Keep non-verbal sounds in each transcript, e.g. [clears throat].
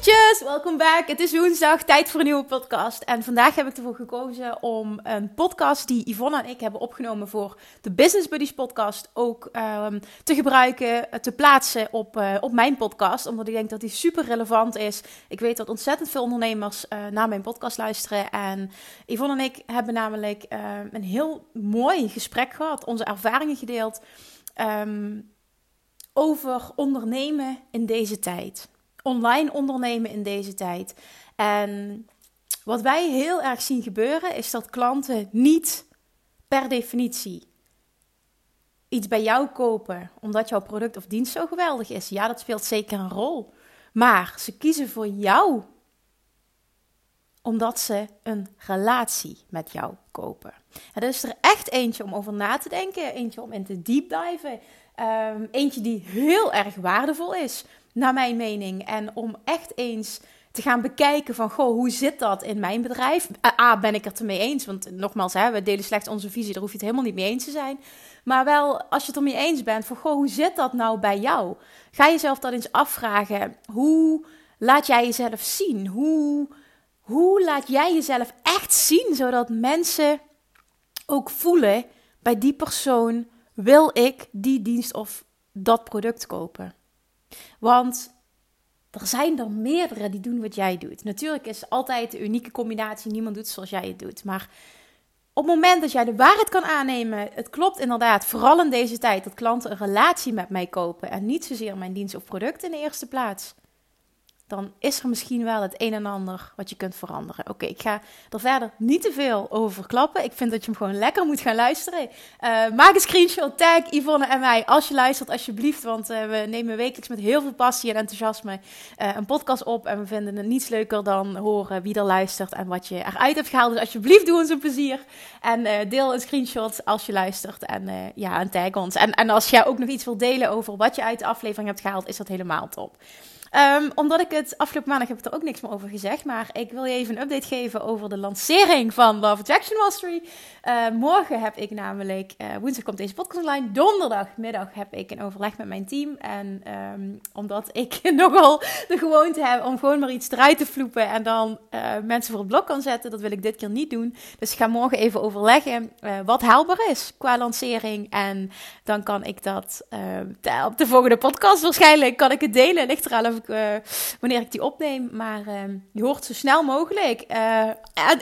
Toppertjes, welkom back. Het is woensdag, tijd voor een nieuwe podcast. En vandaag heb ik ervoor gekozen om een podcast die Yvonne en ik hebben opgenomen voor de Business Buddies podcast ook um, te gebruiken, eh, te plaatsen op, uh, op mijn podcast. Omdat ik denk dat die super relevant is. Ik weet dat ontzettend veel ondernemers uh, naar mijn podcast luisteren. En Yvonne en ik hebben namelijk uh, een heel mooi gesprek gehad, onze ervaringen gedeeld um, over ondernemen in deze tijd online ondernemen in deze tijd. En wat wij heel erg zien gebeuren is dat klanten niet per definitie iets bij jou kopen omdat jouw product of dienst zo geweldig is. Ja, dat speelt zeker een rol. Maar ze kiezen voor jou omdat ze een relatie met jou kopen. En er is er echt eentje om over na te denken, eentje om in te deep diven, um, eentje die heel erg waardevol is naar mijn mening. En om echt eens te gaan bekijken van, goh, hoe zit dat in mijn bedrijf? A, ben ik het ermee eens? Want nogmaals, hè, we delen slechts onze visie, daar hoef je het helemaal niet mee eens te zijn. Maar wel, als je het ermee eens bent, van, goh, hoe zit dat nou bij jou? Ga jezelf dat eens afvragen. Hoe laat jij jezelf zien? Hoe, hoe laat jij jezelf echt zien, zodat mensen ook voelen, bij die persoon wil ik die dienst of dat product kopen? Want er zijn er meerdere die doen wat jij doet. Natuurlijk is altijd de unieke combinatie, niemand doet zoals jij het doet. Maar op het moment dat jij de waarheid kan aannemen, het klopt inderdaad, vooral in deze tijd, dat klanten een relatie met mij kopen en niet zozeer mijn dienst of product in de eerste plaats dan is er misschien wel het een en ander wat je kunt veranderen. Oké, ik ga er verder niet te veel over verklappen. Ik vind dat je hem gewoon lekker moet gaan luisteren. Uh, maak een screenshot, tag Yvonne en mij als je luistert, alsjeblieft. Want uh, we nemen wekelijks met heel veel passie en enthousiasme uh, een podcast op. En we vinden het niets leuker dan horen wie er luistert en wat je eruit hebt gehaald. Dus alsjeblieft, doe ons een plezier. En deel een screenshot als je luistert. En ja, en tag ons. En, en als jij ook nog iets wilt delen over wat je uit de aflevering hebt gehaald, is dat helemaal top. Um, omdat ik het afgelopen maandag heb er ook niks meer over gezegd. Maar ik wil je even een update geven over de lancering van Love Attraction Mastery. Uh, morgen heb ik namelijk, uh, woensdag komt deze podcast online. Donderdagmiddag heb ik een overleg met mijn team. En um, omdat ik [laughs] nogal de gewoonte heb om gewoon maar iets eruit te vloepen. En dan uh, mensen voor het blok kan zetten. Dat wil ik dit keer niet doen. Dus ik ga morgen even overleggen wat haalbaar is qua lancering. En dan kan ik dat op de volgende podcast waarschijnlijk kan ik het delen. Ligt eraan of uh, wanneer ik die opneem. Maar uh, je hoort zo snel mogelijk. Uh,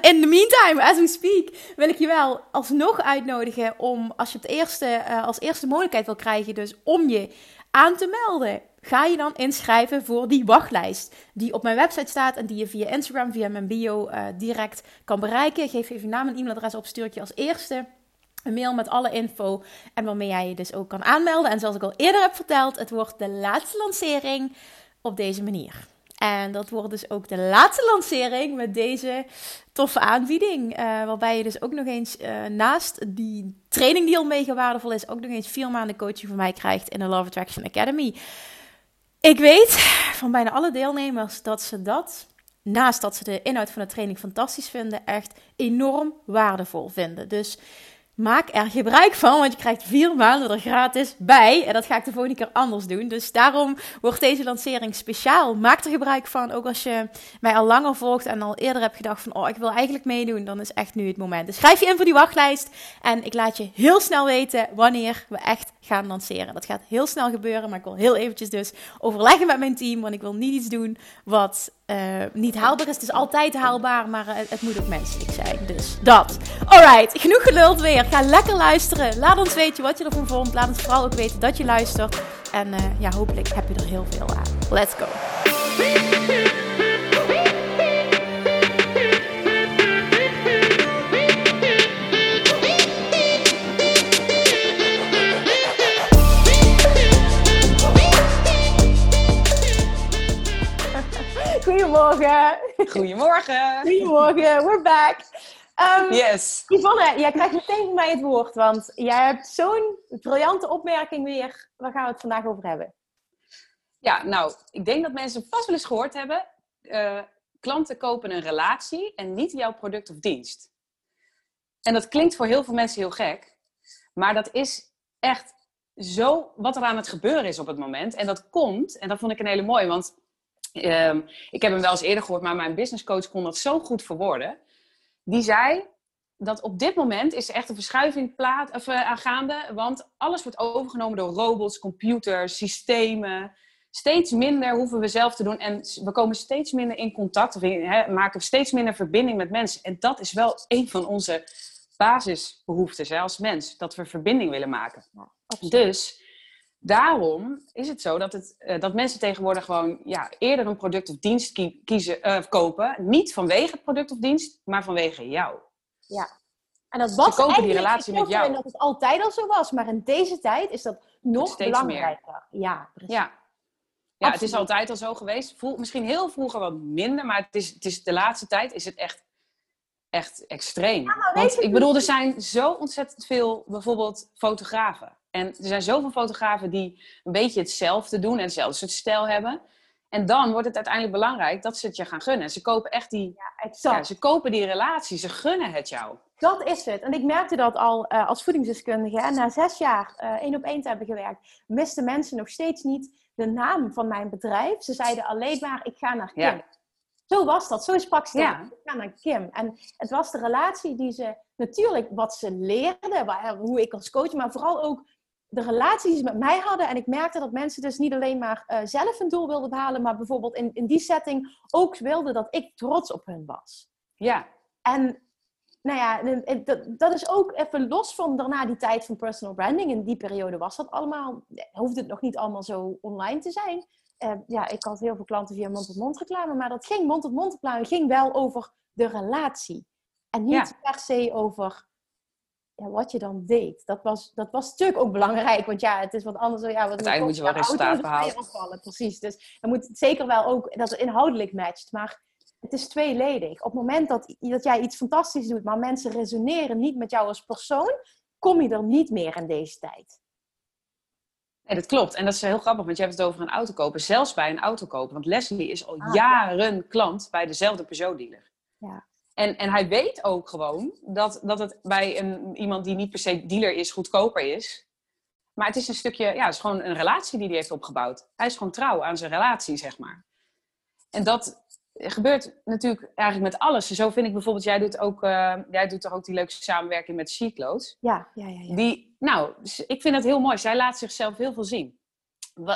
in the meantime, as we speak, wil ik je wel alsnog uitnodigen om, als je het eerste, als eerste mogelijkheid wil krijgen, dus om je aan te melden. Ga je dan inschrijven voor die wachtlijst die op mijn website staat en die je via Instagram, via mijn bio direct kan bereiken. Geef even naam en e-mailadres op, stuur ik je als eerste een mail met alle info en waarmee jij je dus ook kan aanmelden. En zoals ik al eerder heb verteld, het wordt de laatste lancering op deze manier. En dat wordt dus ook de laatste lancering met deze toffe aanbieding. Uh, waarbij je dus ook nog eens uh, naast die training die al mega waardevol is, ook nog eens vier maanden coaching van mij krijgt in de Love Attraction Academy. Ik weet van bijna alle deelnemers dat ze dat, naast dat ze de inhoud van de training fantastisch vinden, echt enorm waardevol vinden. Dus Maak er gebruik van, want je krijgt vier maanden er gratis bij. En dat ga ik de volgende keer anders doen. Dus daarom wordt deze lancering speciaal. Maak er gebruik van, ook als je mij al langer volgt en al eerder hebt gedacht van... oh, ik wil eigenlijk meedoen, dan is echt nu het moment. Dus schrijf je in voor die wachtlijst en ik laat je heel snel weten wanneer we echt gaan lanceren. Dat gaat heel snel gebeuren, maar ik wil heel eventjes dus overleggen met mijn team. Want ik wil niet iets doen wat uh, niet haalbaar is. Het is altijd haalbaar, maar het, het, moet ook menselijk zijn. Dus dat. Alright, genoeg geluld weer. Ga lekker luisteren. Laat ons weten wat je ervan vond. Laat ons vooral ook weten dat je luistert. En uh, ja, hopelijk heb je er heel veel aan. Let's go. Goedemorgen. Goedemorgen, we're back. Um, yes. Yvonne, jij krijgt meteen van mij het woord, want jij hebt zo'n briljante opmerking weer. Waar gaan we het vandaag over hebben? Ja, nou, ik denk dat mensen vast wel eens gehoord hebben. Uh, klanten kopen een relatie en niet jouw product of dienst. En dat klinkt voor heel veel mensen heel gek. Maar dat is echt zo wat er aan het gebeuren is op het moment. En dat komt, en dat vond ik een hele mooie, want um, ik heb hem wel eens eerder gehoord, maar mijn businesscoach kon dat zo goed verwoorden. Die zei dat op dit moment is er echt een verschuiving plaat, of, uh, aangaande, want alles wordt overgenomen door robots, computers, systemen. Steeds minder hoeven we zelf te doen en we komen steeds minder in contact, of in, hè, maken steeds minder verbinding met mensen. En dat is wel een van onze basisbehoeftes hè, als mens, dat we verbinding willen maken. dus daarom is het zo dat, het, uh, dat mensen tegenwoordig gewoon ja, eerder een product of dienst kiezen, uh, kopen. Niet vanwege het product of dienst, maar vanwege jou. Ja. En dat was kopen die relatie met jou. dat het altijd al zo was, maar in deze tijd is dat nog belangrijker. Meer. Ja, precies. Ja. Ja, het is altijd al zo geweest. Voel, misschien heel vroeger wat minder, maar het is, het is, de laatste tijd is het echt echt extreem. Ja, Want ik bedoel, er zijn zo ontzettend veel bijvoorbeeld fotografen. En er zijn zoveel fotografen die een beetje hetzelfde doen en hetzelfde soort stijl hebben. En dan wordt het uiteindelijk belangrijk dat ze het je gaan gunnen. Ze kopen echt die, ja, ja, ze kopen die relatie, ze gunnen het jou. Dat is het. En ik merkte dat al uh, als voedingsdeskundige. En na zes jaar uh, één op één te hebben gewerkt, misten mensen nog steeds niet de naam van mijn bedrijf. Ze zeiden alleen maar, ik ga naar Kim. Ja. Zo was dat, zo sprak ze. Ja. Ik ga naar Kim. En het was de relatie die ze, natuurlijk wat ze leerden, hoe ik als coach, maar vooral ook de relatie die ze met mij hadden. En ik merkte dat mensen dus niet alleen maar uh, zelf een doel wilden behalen, maar bijvoorbeeld in, in die setting ook wilden dat ik trots op hun was. Ja. En nou ja, dat, dat is ook even los van daarna die tijd van personal branding. In die periode was dat allemaal, hoefde het nog niet allemaal zo online te zijn. Uh, ja, ik had heel veel klanten via mond-tot-mond reclame, maar dat ging mond-tot-mond reclame ging wel over de relatie. En niet per se over ja, wat je dan deed. Dat was, dat was natuurlijk ook belangrijk, want ja, het is wat anders. Ja, wat Uiteindelijk moet je wel resultaat. Precies, dus dan moet het zeker wel ook dat het inhoudelijk matcht. Maar het is tweeledig. Op het moment dat, dat jij iets fantastisch doet, maar mensen resoneren niet met jou als persoon, kom je er niet meer in deze tijd. Nee, dat klopt. En dat is heel grappig, want je hebt het over een auto kopen. Zelfs bij een auto kopen. Want Leslie is al ah, jaren klant bij dezelfde Peugeot-dealer. Ja. En, en hij weet ook gewoon dat, dat het bij een, iemand die niet per se dealer is, goedkoper is. Maar het is een stukje, ja, het is gewoon een relatie die hij heeft opgebouwd. Hij is gewoon trouw aan zijn relatie, zeg maar. En dat gebeurt natuurlijk eigenlijk met alles. Zo vind ik bijvoorbeeld, jij doet, ook, uh, jij doet toch ook die leuke samenwerking met She Ja, ja, ja, ja. Die, nou, ik vind dat heel mooi. Zij laat zichzelf heel veel zien.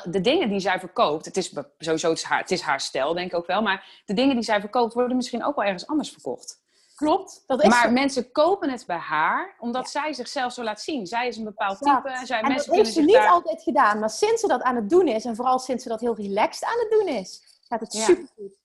De dingen die zij verkoopt, het is sowieso het is haar, het is haar stijl, denk ik ook wel. Maar de dingen die zij verkoopt, worden misschien ook wel ergens anders verkocht. Klopt. Dat is maar mensen kopen het bij haar omdat zij zichzelf zo laat zien. Zij is een bepaald type. Zij, en mensen dat heeft ze niet altijd gedaan. Maar sinds ze dat aan het doen is, en vooral sinds ze dat heel relaxed aan het doen is, gaat het ja. super goed.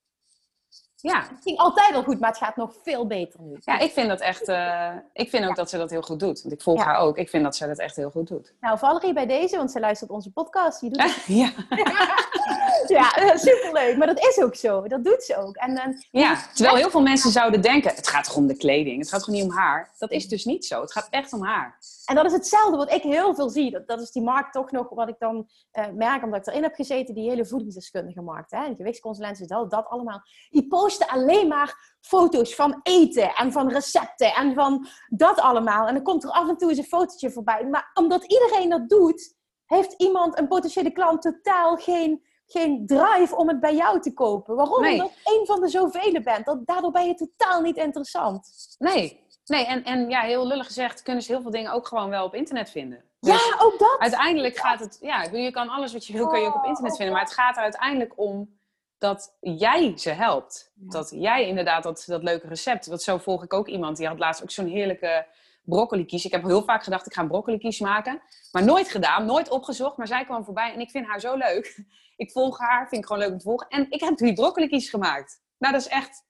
Ja. Het ging altijd al goed, maar het gaat nog veel beter nu. Ja, ik vind dat echt. Uh, ik vind ook dat ze dat heel goed doet. Want ik volg haar ook. Ik vind dat ze dat echt heel goed doet. Nou, Valerie bij deze, want ze luistert onze podcast. Die doet het. [laughs] ja. [laughs] ja, eh, superleuk. Maar dat is ook zo. Dat doet ze ook. En, en, ja, terwijl heel veel mensen zouden denken: het gaat toch om de kleding. Het gaat gewoon niet om haar. Dat is dus niet zo. Het gaat echt om haar. En dat is hetzelfde wat ik heel veel zie. Dat, dat is die markt toch nog wat ik dan uh, merk, omdat ik erin heb gezeten, die hele voedingsdeskundige markt. Hè? En gewichtsconsulenten, dat, dat allemaal. Die posten alleen maar foto's van eten en van recepten en van dat allemaal. En dan komt er af en toe eens een fotootje voorbij. Maar omdat iedereen dat doet, heeft iemand, een potentiële klant, totaal geen, geen drive om het bij jou te kopen. Waarom? Nee. Omdat je één van de zoveel bent. Dat, daardoor ben je totaal niet interessant. Nee, Nee, en, en ja, heel lullig gezegd kunnen ze heel veel dingen ook gewoon wel op internet vinden. ja, dus ook dat. Uiteindelijk gaat het, ja, je kan alles wat je wil, kun je ook op internet vinden. Maar het gaat er uiteindelijk om dat jij ze helpt. Dat jij inderdaad dat, dat leuke recept. Want zo volg ik ook iemand, die had laatst ook zo'n heerlijke broccoli kies. Ik heb heel vaak gedacht, ik ga een broccoli kies maken. Maar nooit gedaan, nooit opgezocht. Maar zij kwam voorbij en ik vind haar zo leuk. [laughs] Ik volg haar, vind ik gewoon leuk om te volgen. En ik heb die broccoli kies gemaakt. Nou, dat is echt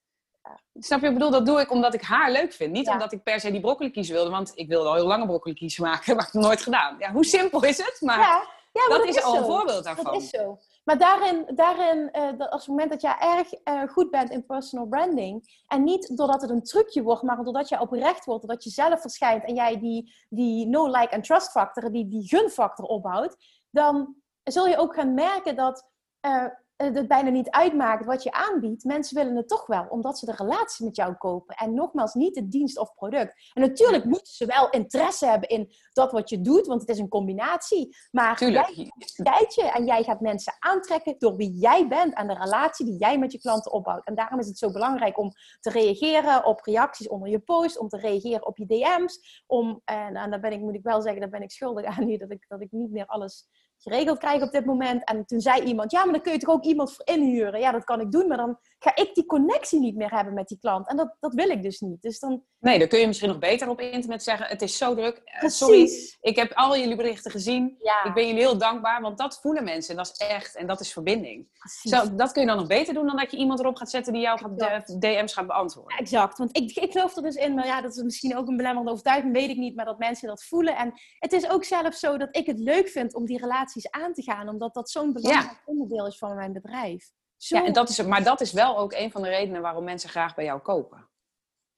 Snap je? Ik bedoel, dat doe ik omdat ik haar leuk vind. Niet omdat ik per se die broccoli kiezen wilde. Want ik wilde al heel lange broccoli kiezen maken. Maar [laughs] ik heb het nooit gedaan. Ja, hoe simpel is het? Maar... Ja. Dat, dat, is, al een voorbeeld daarvan. Dat is zo. Maar daarin, daarin uh, als het moment dat jij erg uh, goed bent in personal branding, en niet doordat het een trucje wordt, maar doordat je oprecht wordt, doordat je zelf verschijnt en jij die, die no, like en trust factor, die, die gunfactor opbouwt, dan zul je ook gaan merken dat uh, het bijna niet uitmaakt wat je aanbiedt. Mensen willen het toch wel, omdat ze de relatie met jou kopen. En nogmaals, niet de dienst of product. En natuurlijk moeten ze wel interesse hebben in dat wat je doet, want het is een combinatie. Maar Tuurlijk. jij je en jij gaat mensen aantrekken door wie jij bent en de relatie die jij met je klanten opbouwt. En daarom is het zo belangrijk om te reageren op reacties onder je post, om te reageren op je DM's. Om, en, en daar ben ik, moet ik wel zeggen, daar ben ik schuldig aan nu, dat ik, dat ik niet meer alles geregeld krijgen op dit moment. En toen zei iemand, ja, maar dan kun je toch ook iemand voor inhuren? Ja, dat kan ik doen, maar dan ga ik die connectie niet meer hebben met die klant. En dat, dat wil ik dus niet. Dus dan... Nee, dan kun je misschien nog beter op internet zeggen, het is zo druk. Uh, sorry, ik heb al jullie berichten gezien. Ja. Ik ben jullie heel dankbaar, want dat voelen mensen. En dat is echt, en dat is verbinding. Zo, dat kun je dan nog beter doen dan dat je iemand erop gaat zetten die jou gaat de, DM's gaat beantwoorden. Exact, want ik, ik geloof er dus in, maar ja, dat is misschien ook een belemmerende overtuiging, weet ik niet, maar dat mensen dat voelen. En het is ook zelf zo dat ik het leuk vind om die relaties aan te gaan, omdat dat zo'n belangrijk onderdeel is van mijn bedrijf. Ja, en dat is, maar dat is wel ook een van de redenen waarom mensen graag bij jou kopen.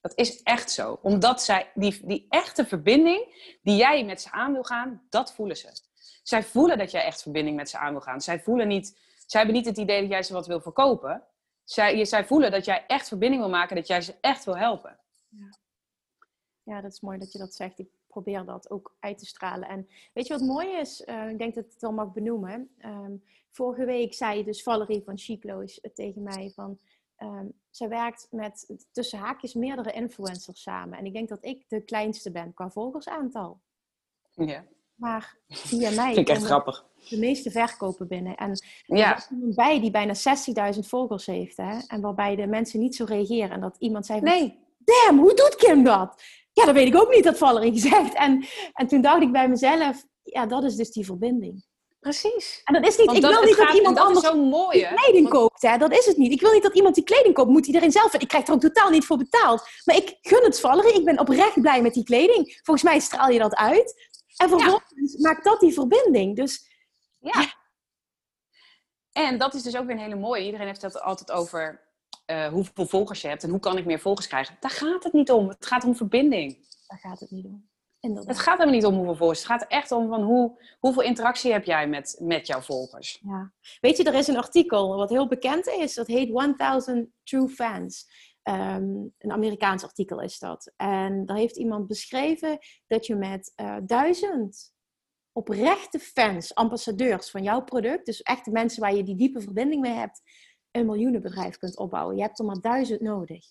Dat is echt zo. Omdat zij die, die echte verbinding die jij met ze aan wil gaan, dat voelen ze. Zij voelen dat jij echt verbinding met ze aan wil gaan. Zij voelen niet, zij hebben niet het idee dat jij ze wat wil verkopen. Zij, zij voelen dat jij echt verbinding wil maken, dat jij ze echt wil helpen. Ja. ja, dat is mooi dat je dat zegt. Ik probeer dat ook uit te stralen. En weet je wat mooi is? Uh, ik denk dat het wel mag benoemen. Um, vorige week zei dus Valerie van Chiclo's tegen mij van... Um, zij werkt met tussen haakjes meerdere influencers samen. En ik denk dat ik de kleinste ben qua volgersaantal. Ja. Maar via [laughs] mij... Vind ik echt grappig. De meeste verkopen binnen. En ja. er is iemand bij die bijna 60.000 volgers heeft. Hè? En waarbij de mensen niet zo reageren. En dat iemand zei van... Nee. Damn, hoe doet Kim dat? Ja, dat weet ik ook niet, dat Valerie gezegd. En, en toen dacht ik bij mezelf... Ja, dat is dus die verbinding. Precies. En dat is niet, ik wil niet dat iemand anders zo mooi, kleding koopt. Hè? Dat is het niet. Ik wil niet dat iemand die kleding koopt, moet iedereen zelf. Ik krijg er ook totaal niet voor betaald. Maar ik gun het Valerie. Ik ben oprecht blij met die kleding. Volgens mij straal je dat uit. En vervolgens maakt dat die verbinding. Dus ja. En dat is dus ook weer een hele mooie. Iedereen heeft het altijd over uh, hoeveel volgers je hebt en hoe kan ik meer volgers krijgen. Daar gaat het niet om. Het gaat om verbinding. Daar gaat het niet om. Het gaat er niet om hoeveel volgers. Het gaat echt om van hoe, hoeveel interactie heb jij met, met jouw volgers. Ja. Weet je, er is een artikel wat heel bekend is. Dat heet 1000 True Fans. Ehm, een Amerikaans artikel is dat. En daar heeft iemand beschreven dat je met uh, duizend oprechte fans, ambassadeurs van jouw product, dus echte mensen waar je die diepe verbinding mee hebt, een miljoenenbedrijf kunt opbouwen. Je hebt er maar duizend nodig.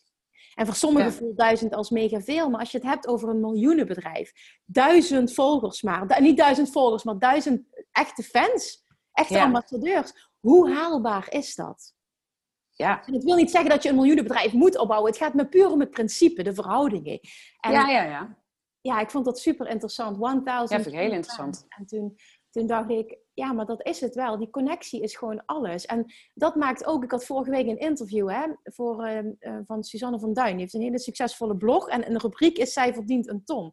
En voor sommigen voelt duizend als mega veel. Maar als je het hebt over een miljoenenbedrijf, duizend volgers maar, niet duizend volgers, maar duizend echte fans, echte ambassadeurs. Hoe haalbaar is dat? Ja. En het wil niet zeggen dat je een miljoenenbedrijf moet opbouwen. Het gaat me puur om het principe, de verhoudingen. En, ja, ja, ja. Ja, ik vond dat super interessant. 1000. Ja, vind ik heel interessant. En toen, toen dacht ik, ja, maar dat is het wel. Die connectie is gewoon alles. En dat maakt ook, ik had vorige week een interview hè, voor, uh, uh, van Suzanne van Duin. Die heeft een hele succesvolle blog en een rubriek is Zij verdient een ton.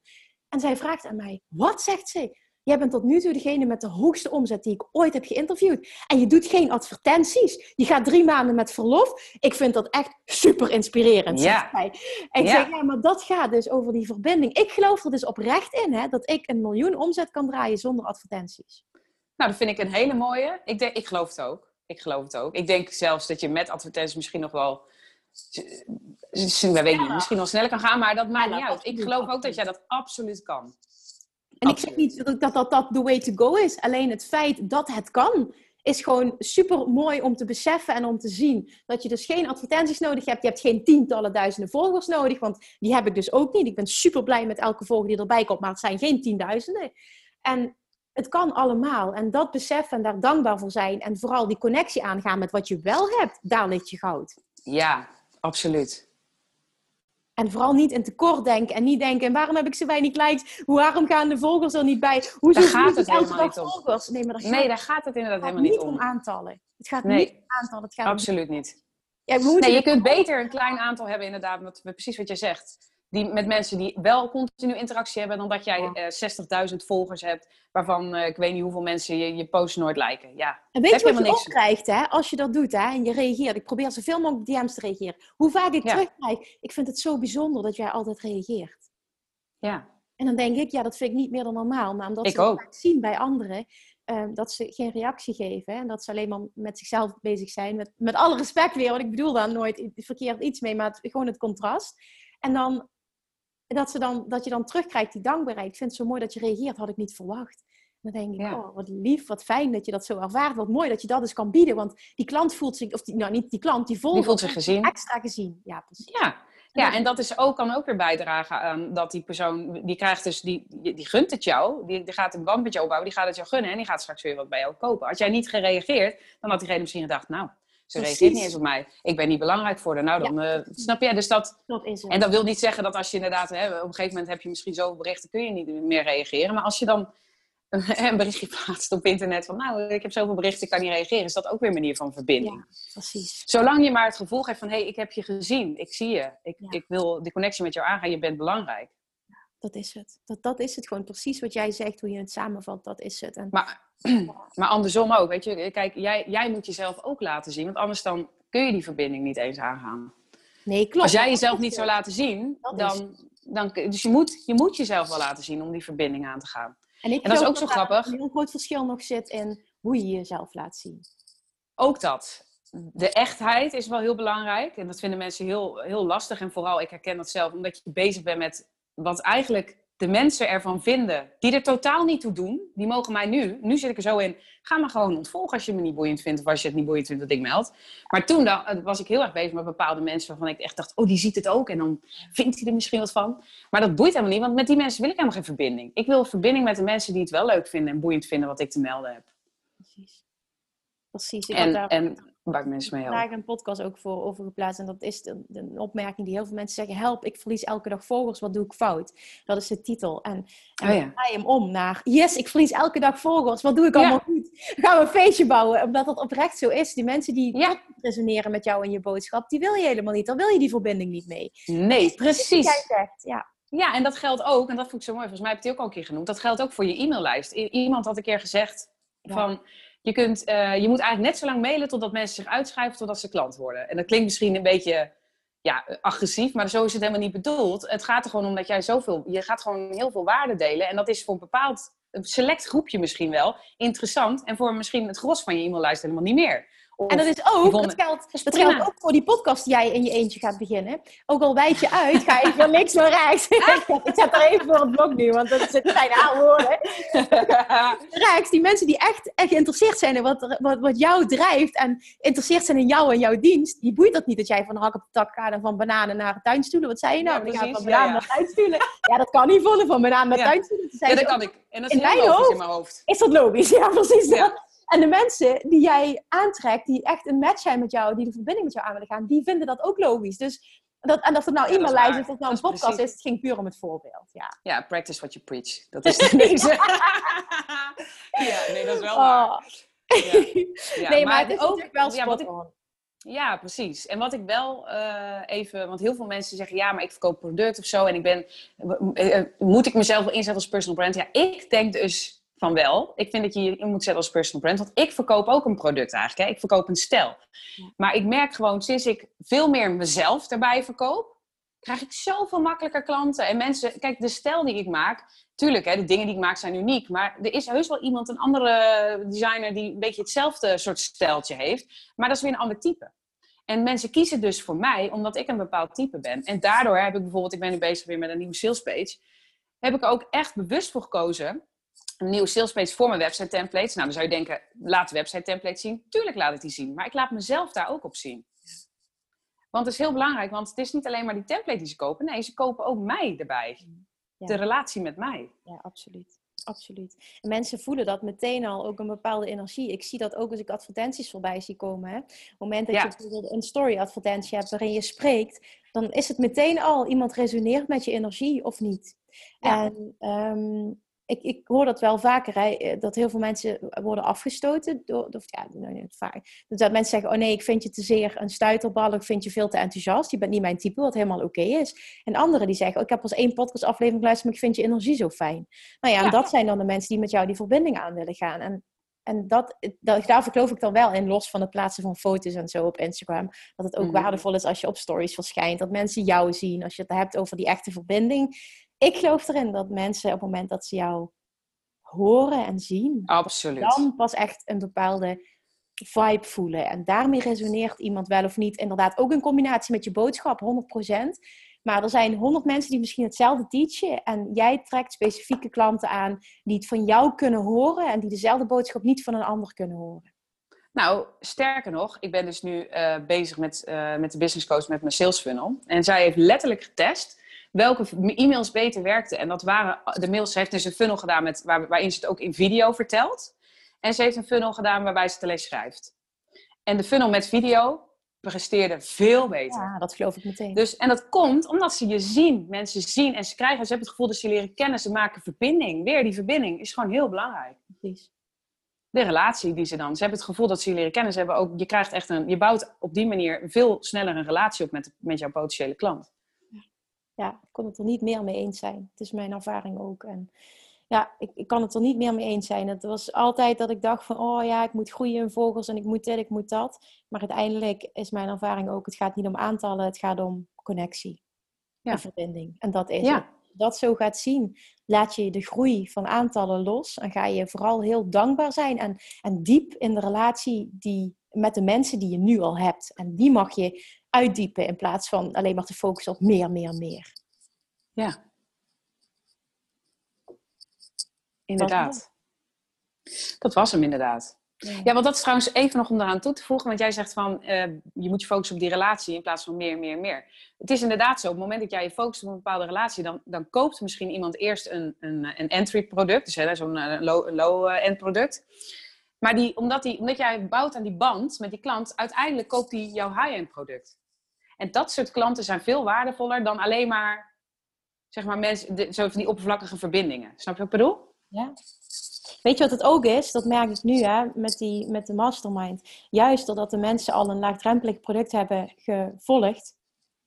En zij vraagt aan mij, wat zegt ze? Jij bent tot nu toe degene met de hoogste omzet die ik ooit heb geïnterviewd. En je doet geen advertenties. Je gaat drie maanden met verlof. Ik vind dat echt super inspirerend. Ja. En ik zeg, ja, maar dat gaat dus over die verbinding. Ik geloof er dus oprecht in hè, dat ik een miljoen omzet kan draaien zonder advertenties. Nou, dat vind ik een hele mooie. Ik, denk, ik geloof het ook. Ik geloof het ook. Ik denk zelfs dat je met advertenties misschien nog wel... Weet niet, misschien nog sneller kan gaan, maar dat maakt niet uit. Ik geloof ook dat jij dat absoluut kan. En ik zeg niet dat dat, dat the way to go is. Alleen het feit dat het kan, is gewoon super mooi om te beseffen en om te zien. Dat je dus geen advertenties nodig hebt. Je hebt geen tientallen duizenden volgers nodig, want die heb ik dus ook niet. Ik ben super blij met elke volger die erbij komt, maar het zijn geen tienduizenden. En het kan allemaal. En dat beseffen en daar dankbaar voor zijn. En vooral die connectie aangaan met wat je wel hebt, daar ligt je goud. Ja, absoluut. En vooral niet in tekort denken. En niet denken, waarom heb ik zo weinig likes? Waarom gaan de volgers er niet bij? Hoe daar gaat het helemaal niet om. Volgers? Nee, maar daar gaat, nee, daar gaat het inderdaad helemaal niet om. om aantallen. Het gaat niet om aantallen. Het gaat absoluut niet. Ja, nee, je kunt beter een klein aantal hebben inderdaad. Wat, precies wat je zegt. Die, met mensen die wel continu interactie hebben, dan dat jij Ja. eh 60.000 volgers hebt, waarvan eh, ik weet niet hoeveel mensen je, je posts nooit liken. Ja, En weet je wat je helemaal ook niks. krijgt, hè? Als je dat doet, hè? En je reageert. Ik probeer zoveel mogelijk DM's te reageren. Hoe vaak ik Ja. terugkrijg. Ik vind het zo bijzonder dat jij altijd reageert. ja. En dan denk ik, ja, dat vind ik niet meer dan normaal. Maar omdat Ik ze ook. vaak zien bij anderen, ehm, dat ze geen reactie geven. hè, En dat ze alleen maar met zichzelf bezig zijn. Met, met alle respect weer, want ik bedoel daar nooit verkeerd iets mee. Maar het- gewoon het contrast. En dan dat, ze dan, dat je dan terugkrijgt die dankbaarheid. Ik vind het zo mooi dat je reageert, had ik niet verwacht. Dan denk ik, Ja. oh, wat lief, wat fijn dat je dat zo ervaart. Wat mooi dat je dat dus kan bieden. Want die klant voelt zich, of die, nou niet die klant, die volger Die voelt zich gezien. extra gezien. Ja, precies. Ja. Ja, en dat is ook, kan ook weer bijdragen aan dat die persoon, die krijgt dus, die, die, die gunt het jou, die, die gaat een band met jou opbouwen, die gaat het jou gunnen en die gaat straks weer wat bij jou kopen. Als jij niet gereageerd, dan had diegene misschien gedacht, nou, ze Precies. reageert niet eens op mij. Ik ben niet belangrijk voor haar. Nou, dan eh, snap je, dus dat, en dat wil niet zeggen dat als je inderdaad, hè, op een gegeven moment heb je misschien zoveel berichten, kun je niet meer reageren. Maar als je dan [laughs] een berichtje plaatst op internet van, nou, ik heb zoveel berichten, ik kan niet reageren, is dat ook weer een manier van verbinding. Ja, precies. Zolang je maar het gevoel geeft van, hé, hey, ik heb je gezien, ik zie je, ik, Ja. ik wil die connectie met jou aangaan, je bent belangrijk. Dat is het. Dat, dat is het gewoon. Precies wat jij zegt, hoe je het samenvat, dat is het. En, Maar, [clears throat] maar andersom ook, weet je, kijk, jij, jij moet jezelf ook laten zien, want anders dan kun je die verbinding niet eens aangaan. nee, klopt. Als jij jezelf niet zou laten zien, dan, dan, dus je moet, je moet jezelf wel laten zien om die verbinding aan te gaan. En, ik En dat is ook zo grappig. Een heel groot verschil nog zit in hoe je jezelf laat zien. Ook dat. De echtheid is wel heel belangrijk. En dat vinden mensen heel, heel lastig. En vooral, ik herken dat zelf, omdat je bezig bent met wat eigenlijk de mensen ervan vinden. Die er totaal niet toe doen. Die mogen mij nu, nu zit ik er zo in, ga me gewoon ontvolgen als je me niet boeiend vindt. Of als je het niet boeiend vindt dat ik meld. Maar toen dan, eh, was ik heel erg bezig met bepaalde mensen waarvan ik echt dacht, oh die ziet het ook. En dan vindt hij er misschien wat van. Maar dat boeit helemaal niet, want met die mensen wil ik helemaal geen verbinding. Ik wil verbinding met de mensen die het wel leuk vinden en boeiend vinden wat ik te melden heb. Precies. Precies. Ik En, daar en waar ik mensen mee help. vandaag een podcast ook voor over geplaatst. En dat is de, de- een opmerking die heel veel mensen zeggen. Help, ik verlies elke dag volgers. Wat doe ik fout? Dat is de titel. En, en Oh ja. draai hem om naar... Yes, ik verlies elke dag volgers. Wat doe ik Ja. allemaal goed? Dan gaan we een feestje bouwen. Omdat dat oprecht zo is. Die mensen die Ja. resoneren met jou en je boodschap... die wil je helemaal niet. Dan wil je die verbinding niet mee. Nee, Wat precies. jij zegt, ja. Ja, en dat geldt ook, en dat vond ik zo mooi, volgens mij heb je het ook al een keer genoemd, dat geldt ook voor je e-maillijst. I- iemand had een keer gezegd Ja. van, je, kunt, eh, je moet eigenlijk net zo lang mailen totdat mensen zich uitschrijven totdat ze klant worden. En dat klinkt misschien een beetje ja, agressief, maar zo is het helemaal niet bedoeld. Het gaat er gewoon om dat jij zoveel, je gaat gewoon heel veel waarde delen. En dat is voor een bepaald, select groepje misschien wel, interessant. En voor misschien het gros van je e-maillijst helemaal niet meer. Of, En dat is ook, dat geldt, dat ook voor die podcast die jij in je eentje gaat beginnen. Ook al wijd je uit, ga ik van links naar rechts. ik zet er even voor het blok nu, want dat zit zijn aanwoorden. Rechts, [laughs] die mensen die echt, echt geïnteresseerd zijn in wat, wat, wat jou drijft en geïnteresseerd zijn in jou en jouw dienst, die boeit dat niet dat jij van hak op de tak gaat en van bananen naar tuinstoelen. Wat zei je nou? Ja, ik ga van precies, bananen ja, ja. naar tuinstoelen. Ja, dat kan niet vonden, van bananen naar tuinstoelen. Ja, dat kan ik. En dat is In mijn hoofd in mijn hoofd. is dat logisch? Ja, precies. Ja. dat. En de mensen die jij aantrekt, die echt een match zijn met jou, die de verbinding met jou aan willen gaan, die vinden dat ook logisch. Dus dat, en of het nou Ja, is e-maillijst waar. is, of het nou een podcast precies. is, het ging puur om het voorbeeld. Ja. Ja, practice what you preach. Dat is [laughs] deze. [laughs] ja, nee, dat is wel waar. Oh. Ja. [laughs] Ja, nee, maar, het is ook- wel ja, wat spot ik- on. Ja, precies. En wat ik wel eh, even, want heel veel mensen zeggen ja, maar ik verkoop product of zo en ik ben, eh, moet ik mezelf wel inzetten als personal brand? Ja, ik denk dus van wel. Ik vind dat je je moet zetten als personal brand, want ik verkoop ook een product eigenlijk. Hè? Ik verkoop een stijl. Maar ik merk gewoon sinds ik veel meer mezelf erbij verkoop, krijg ik zoveel makkelijker klanten. En mensen, kijk, de stijl die ik maak, tuurlijk, hè, de dingen die ik maak zijn uniek. Maar er is heus wel iemand, een andere designer, die een beetje hetzelfde soort stijltje heeft. Maar dat is weer een ander type. En mensen kiezen dus voor mij, omdat ik een bepaald type ben. En daardoor heb ik bijvoorbeeld, ik ben nu bezig weer met een nieuwe salespage. Heb ik er ook echt bewust voor gekozen. Een nieuwe salespage voor mijn website templates. Nou, dan zou je denken, laat de website templates zien. Tuurlijk laat ik die zien. Maar ik laat mezelf daar ook op zien. Want het is heel belangrijk, want het is niet alleen maar die template die ze kopen. Nee, ze kopen ook mij erbij. Ja. De relatie met mij. Ja, absoluut. Absoluut. En mensen voelen dat meteen al ook een bepaalde energie. Ik zie dat ook als ik advertenties voorbij zie komen. Hè. Op het moment dat Ja. je bijvoorbeeld een story-advertentie hebt waarin je spreekt, dan is het meteen al iemand resoneert met je energie of niet. Ja. En ehm, ik, ik hoor dat wel vaker, hè, eh, dat heel veel mensen worden afgestoten. Door, door ja, nou, niet vaak. Dus dat mensen zeggen, oh nee, ik vind je te zeer een stuiterbal, ik vind je veel te enthousiast, je bent niet mijn type, wat helemaal oké is. En anderen die zeggen, oh, ik heb pas één podcastaflevering geluisterd, maar ik vind je energie zo fijn. Nou ja, en dat zijn dan de mensen die met jou die verbinding aan willen gaan. En en dat, dat, daarvoor geloof ik dan wel in, los van het plaatsen van foto's en zo op Instagram. Dat het ook mhm. waardevol is als je op stories verschijnt. Dat mensen jou zien, als je het hebt over die echte verbinding. Ik geloof erin dat mensen op het moment dat ze jou horen en zien, Absoluut. dan pas echt een bepaalde vibe voelen. En daarmee resoneert iemand wel of niet. Inderdaad, ook in combinatie met je boodschap, 100%. Maar er zijn honderd mensen die misschien hetzelfde teachen. En jij trekt specifieke klanten aan die het van jou kunnen horen. En die dezelfde boodschap niet van een ander kunnen horen. Nou, sterker nog, ik ben dus nu uh, bezig met, uh, met de business coach met mijn sales funnel. En zij heeft letterlijk getest welke e-mails beter werkten. En dat waren de mails. Ze heeft dus een funnel gedaan met, waar, waarin ze het ook in video vertelt. En ze heeft een funnel gedaan waarbij ze het alleen schrijft. En de funnel met video presteerde veel beter. Ja, dat geloof ik meteen. Dus, en dat komt omdat ze je zien. Mensen zien en ze krijgen, ze hebben het gevoel dat ze leren kennen. Ze maken verbinding. Weer die verbinding is gewoon heel belangrijk. Precies. De relatie die ze dan. Ze hebben het gevoel dat ze je leren kennen. Ze hebben ook, je krijgt echt een, je bouwt op die manier veel sneller een relatie op met, met jouw potentiële klant. Ja, ik kon het er niet meer mee eens zijn. Het is mijn ervaring ook. En ja, ik, ik kan het er niet meer mee eens zijn. Het was altijd dat ik dacht van, oh ja, ik moet groeien in vogels en ik moet dit, ik moet dat. Maar uiteindelijk is mijn ervaring ook, het gaat niet om aantallen, het gaat om connectie ja. en verbinding. En dat is ja. dat zo gaat zien, laat je de groei van aantallen los en ga je vooral heel dankbaar zijn en, en diep in de relatie die, met de mensen die je nu al hebt. En die mag je uitdiepen in plaats van alleen maar te focussen op meer, meer, meer. Ja, Inderdaad. Dat was hem inderdaad. Ja. want dat is trouwens even nog om eraan toe te voegen. Want jij zegt van, uh, je moet je focussen op die relatie in plaats van meer, meer, meer. Het is inderdaad zo, op het moment dat jij je focust op een bepaalde relatie, dan, dan koopt misschien iemand eerst een, een, een entry product, dus zo'n uh, low, low uh, end product. Maar die, omdat, die, omdat jij bouwt aan die band met die klant, uiteindelijk koopt die jouw high-end product. En dat soort klanten zijn veel waardevoller dan alleen maar, zeg maar, mensen, zo van die oppervlakkige verbindingen. Snap je wat ik bedoel? Ja. Weet je wat het ook is? Dat merk ik nu hè, met, die, met de mastermind. Juist doordat de mensen al een laagdrempelig product hebben gevolgd,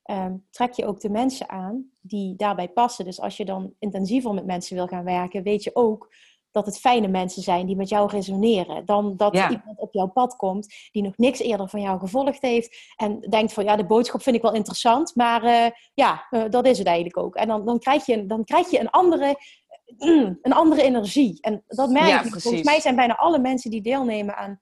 ehm, trek je ook de mensen aan die daarbij passen. Dus als je dan intensiever met mensen wil gaan werken, weet je ook dat het fijne mensen zijn die met jou resoneren. Dan dat iemand op jouw pad komt die nog niks eerder van jou gevolgd heeft. En denkt van ja, de boodschap vind ik wel interessant. Maar uh, ja, uh, dat is het eigenlijk ook. En dan, dan, krijg, je, dan krijg je een andere [clears throat] een andere energie. En dat merk ik. Volgens mij zijn bijna alle mensen die deelnemen aan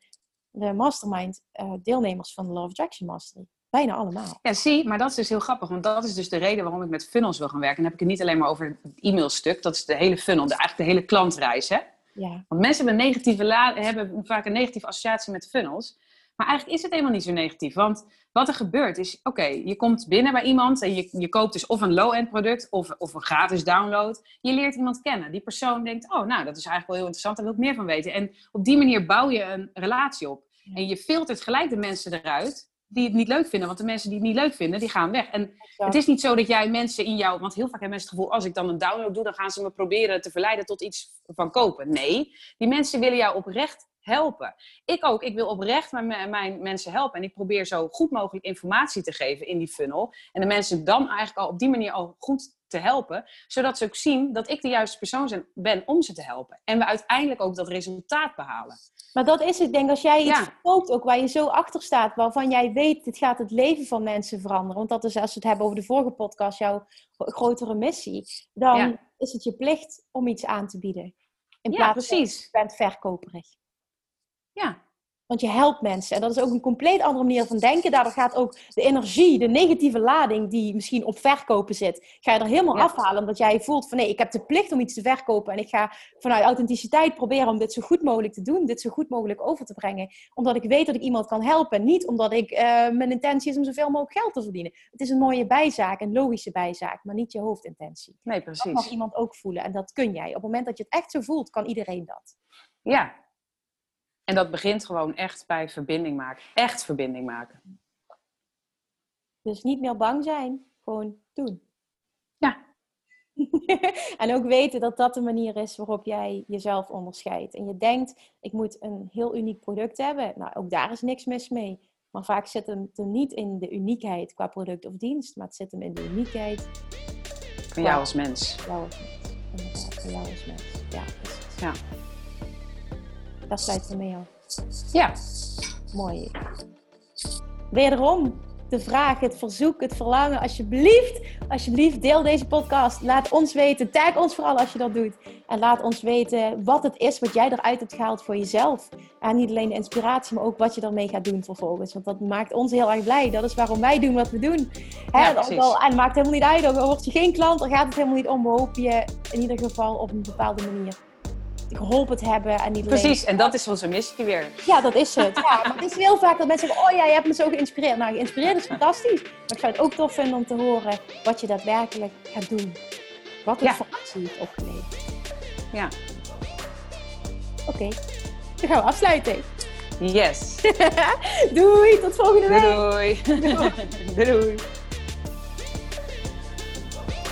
de mastermind uh, deelnemers van de Love Attraction Mastery. Bijna allemaal. Ja, zie, maar dat is dus heel grappig. Want dat is dus de reden waarom ik met funnels wil gaan werken. En dan heb ik het niet alleen maar over het e-mailstuk. Dat is de hele funnel, de, eigenlijk de hele klantreis. Hè? Ja. Want mensen hebben, negatieve hebben vaak een negatieve associatie met funnels. Maar eigenlijk is het helemaal niet zo negatief. Want wat er gebeurt is, oké, je komt binnen bij iemand en je, je koopt dus of een low-end product of, of een gratis download. Je leert iemand kennen. Die persoon denkt, oh, nou, dat is eigenlijk wel heel interessant, daar wil ik meer van weten. En op die manier bouw je een relatie op. En je filtert gelijk de mensen eruit die het niet leuk vinden. Want de mensen die het niet leuk vinden, die gaan weg. En het is niet zo dat jij mensen in jou... Want heel vaak hebben mensen het gevoel... als ik dan een download doe, dan gaan ze me proberen te verleiden tot iets van kopen. Nee, die mensen willen jou oprecht helpen. Ik ook. Ik wil oprecht mijn, mijn mensen helpen. En ik probeer zo goed mogelijk informatie te geven in die funnel. En de mensen dan eigenlijk al op die manier al goed te helpen. Zodat ze ook zien dat ik de juiste persoon ben om ze te helpen. En we uiteindelijk ook dat resultaat behalen. Maar dat is het. Ik denk als jij iets ja. verkoopt ook waar je zo achter staat. Waarvan jij weet, dit gaat het leven van mensen veranderen. Want dat is als we het hebben over de vorige podcast. Jouw grotere missie. Dan is het je plicht om iets aan te bieden. In plaats precies. van je bent verkoperig. Ja. Want je helpt mensen. En dat is ook een compleet andere manier van denken. Daardoor gaat ook de energie, de negatieve lading die misschien op verkopen zit, ga je er helemaal afhalen. Omdat jij voelt van nee, ik heb de plicht om iets te verkopen. En ik ga vanuit authenticiteit proberen om dit zo goed mogelijk te doen. Dit zo goed mogelijk over te brengen. Omdat ik weet dat ik iemand kan helpen. Niet omdat ik uh, mijn intentie is om zoveel mogelijk geld te verdienen. Het is een mooie bijzaak, een logische bijzaak, maar niet je hoofdintentie. Nee, precies. Dat mag iemand ook voelen. En dat kun jij. Op het moment dat je het echt zo voelt, kan iedereen dat. Ja, en dat begint gewoon echt bij verbinding maken. Echt verbinding maken. Dus niet meer bang zijn, gewoon doen. Ja. [laughs] en ook weten dat dat de manier is waarop jij jezelf onderscheidt. En je denkt, ik moet een heel uniek product hebben. Nou, ook daar is niks mis mee. Maar vaak zit hem er niet in de uniekheid qua product of dienst, maar het zit hem in de uniekheid van jou als mens. Jou als mens. Inderdaad, van jou als mens. Ja, precies. Ja. Daar sluit we mee af. Ja. Mooi. Wederom de vraag, het verzoek, het verlangen. Alsjeblieft, alsjeblieft, deel deze podcast. Laat ons weten. Tag ons vooral als je dat doet. En laat ons weten wat het is wat jij eruit hebt gehaald voor jezelf. En niet alleen de inspiratie, maar ook wat je ermee gaat doen vervolgens. Want dat maakt ons heel erg blij. Dat is waarom wij doen wat we doen. Hè? Ja, al, en het maakt helemaal niet uit. Dan word je geen klant, dan gaat het helemaal niet om. We hopen je in ieder geval op een bepaalde manier geholpen hebben. En niet Precies, en dat is onze missie weer. Ja, dat is het. Ja, maar het is heel vaak dat mensen zeggen, oh ja, je hebt me zo geïnspireerd. Nou, geïnspireerd is fantastisch. Maar ik zou het ook tof vinden om te horen wat je daadwerkelijk gaat doen. Wat het ja. voor actie heeft opgeleverd. Ja. Oké, dan gaan we afsluiten. Yes. [laughs] doei, tot volgende week. Doei. doei. [laughs] doei.